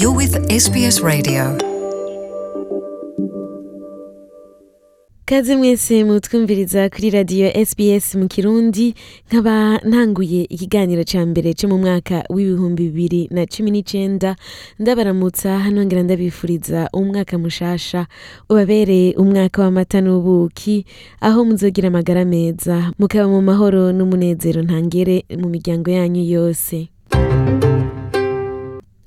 You're with SBS Radio. kaze mwese mutwumviriza kuri radiyo SBS mu kirundi nkaba ntanguye ikiganiro ca mbere co mu mwaka w'ibihumbi bibiri na cumi n'icenda. Ndabaramutsa nongera ndabifuriza umwaka mushasha. Ubabereye umwaka w'amata n'ubuki aho muzogira amagara meza. Mukaba mu mahoro n'umunezero ntangere mu miryango yanyu yose.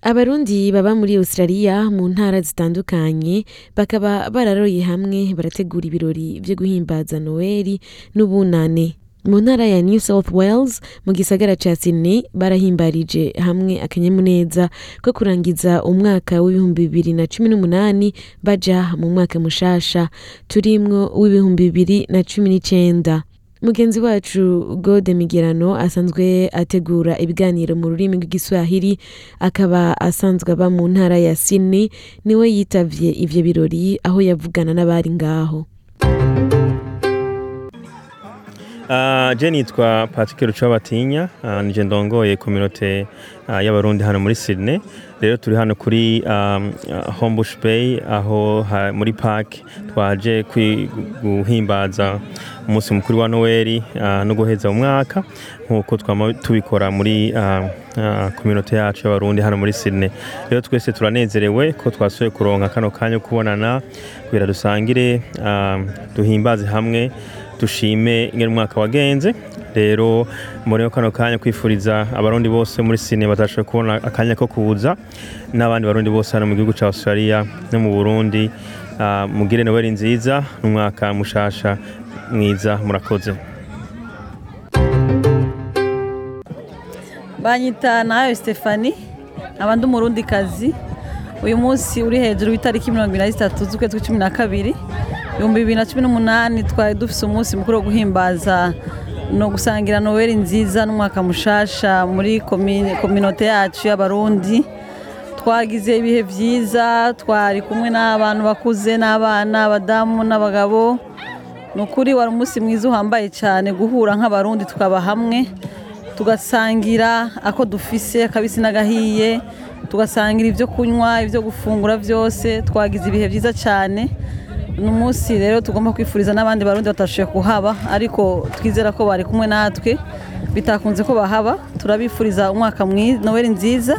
Abarundi baba muri australia mu ntara zitandukanye bakaba bararoye hamwe barategura ibirori vyo guhimbaza noeli n'ubunane mu ntara ya new south wales mu gisagara ca sydney barahimbarije hamwe akanyamuneza ko kurangiza umwaka w'ibihumbi bibiri na cumi n'umunani baja mu mwaka mushasha. Turimwo w'ibihumbi bibiri na cumi n'icenda. Mugenzi wacu gode migerano asanzwe ategura ibiganiro mu rurimi rw'igiswahili akaba asanzwe aba mu ntara ya sydney ni we yitavye ivyo birori aho yavugana n'abari ngaho. je nitwa Patrick Rucabatinya. Uh, nije ndongoye kominote uh, y'abarundi hano muri Sydney. Rero turi hano kuri Homebush Bay aho muri park twaje guhimbaza umunsi mukuru wa Noel no guheza umwaka nk'uko twama tubikora muri kominote yacu y'abarundi hano muri Sydney. Rero twese turanezerewe ko twasuye kuronka kano kanya kubonana kugira dusangire uh, duhimbaze hamwe dushime ingene umwaka wagenze. Rero mboneyeho kano kanya kwifuriza abarundi bose muri sine batashoboye kubona akanya ko kuza n'abandi barundi bose hano mu gihugu cya australia no mu burundi. Ah, mugire noweli nziza n'umwaka mushasha mwiza murakoze. Banyita na yo Stefani nkaba ndi umurundikazi. Uyu munsi uri hejuru w'itariki mirongo ibiri na zitatu z'ukwezi kwa cumi na kabiri. Ibihumbi bibiri na cumi n'umunani twari dufise umunsi mukuru wo guhimbaza no gusangira noweli nziza n'umwaka mushasha muri kominote yacu y'abarundi. Twagize ibihe byiza twari kumwe n'abantu bakuze n'abana abadamu n'abagabo. Ni ukuri wari umunsi mwiza uhambaye cyane guhura nk'abarundi tukaba hamwe. Tugasangira ako dufise akabisi n'agahiye. Tugasangira ibyo kunywa ibyo gufungura byose twagize ibihe byiza cyane ni umunsi rero tugomba kwifuriza n'abandi barundi batashoboye kuhaba ariko twizera ko bari kumwe natwe bitakunze ko bahaba. Turabifuriza umwaka mwiza noweli nziza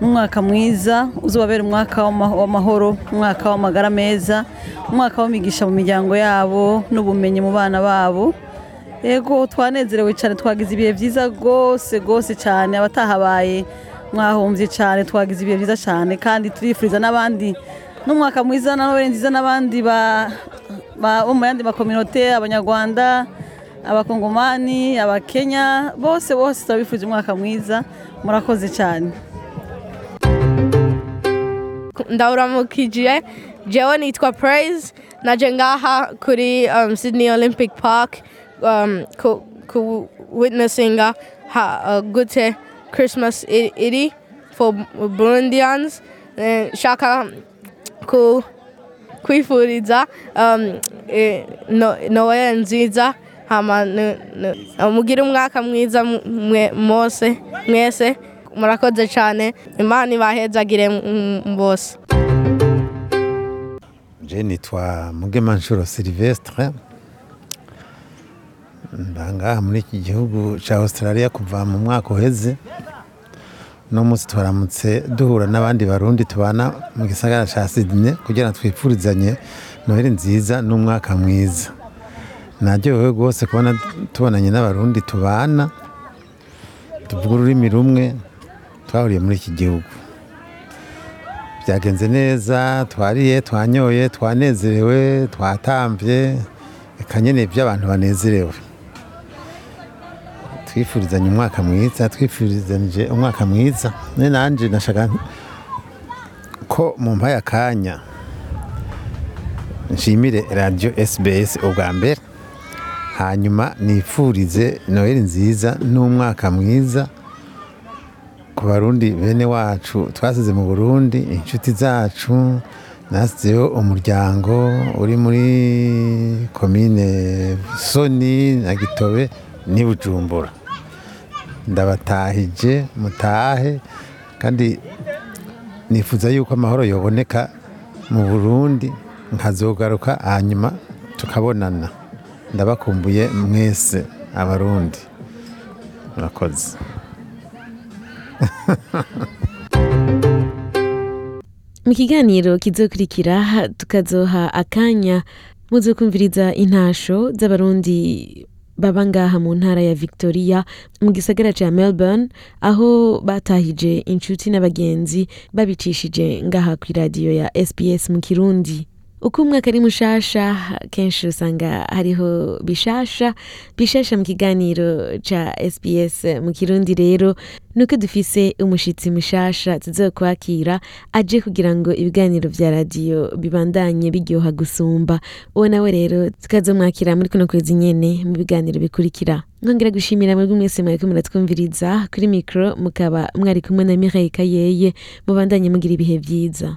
n'umwaka mwiza uzababera umwaka w'ama- w'amahoro umwaka w'amagara meza umwaka w'imigisha mu miryango yabo n'ubumenyi mu bana babo. Yego twanezerewe cyane twagize ibihe byiza rwose rwose cyane abatahabaye mwahombye cyane twagize ibihe byiza cyane kandi turifuriza n'abandi n'umwaka mwiza na noweli nziza n'abandi ba- ba- bo mu yandi makominote abanyarwanda abakongomani abakenya bose bose turabifurije umwaka mwiza murakoze cyane. Ndawuramukije jewe nitwa praise naje ngaha kuri um, sydney olympic park um, ku, ku witnessinga ha, uh, gute christmas iri for burundians. Eh, shaka kwifuriza um, no, noel nziza mugire umwaka mwiza mwese murakoze cyane. Imana ibahezagire bose. Je nitwa mugemanshuro silvestre ndangaha muri iki gihugu cya australia kuva mu mwaka uheze. Uno munsi twaramutse duhura n'abandi barundi tubana mu gisagara cya sydney kugira ngo twifurizanye noheli nziza n'umwaka mwiza. Naryohewe rwose kubona tubonanye n'abarundi tubana tuvuga ururimi rumwe twahuriye muri iki gihugu. Byagenze neza twariye twanyoye twanezerewe twatambye reka nyine by'abantu banezerewe. Twifurizanye umwaka mwiza twifurizanyije umwaka mwiza. None nanjye nashaka ko mu mpaye akanya nshimire radiyo SBS ubwa mbere. Hanyuma nifurize noheli nziza n'umwaka mwiza ku barundi bene wacu. Twasize mu burundi inshuti zacu nasizeho umuryango uri muri komine soni na gitobe n'i bujumbura. Ndabatahije mutahe. Kandi nifuza yuko amahoro yoboneka mu burundi nkazogaruka hanyuma tukabonana. Ndabakumbuye mwese abarundi. Murakoze. Mu kiganiro kizokurikira tukazoha akanya muzo kumviriza intasho z'abarundi baba ngaha mu ntara ya victoria mu gisagara ca melbourne aho batahije inshuti n'abagenzi babicishije ngaha ku iradiyo ya sbs mu kirundi. Uko umwaka ari mushasha kenshi usanga hariho bishasha. Bishasha mu kiganiro ca sbs mu kirundi rero nuko dufise umushitsi mushasha tuzokwakira aje kugira ngo ibiganiro vya radiyo bibandanye biryoha gusumba. Uwo nawe rero tukazomwakira muri kuno kwezi nyene mu biganiro bikurikira. Nkongera gushimira mwebwe mwese mwariko muratwumviriza. Kuri mikro mukaba mwari kumwe na Mireille Kayeye mubandanye mugira ibihe vyiza.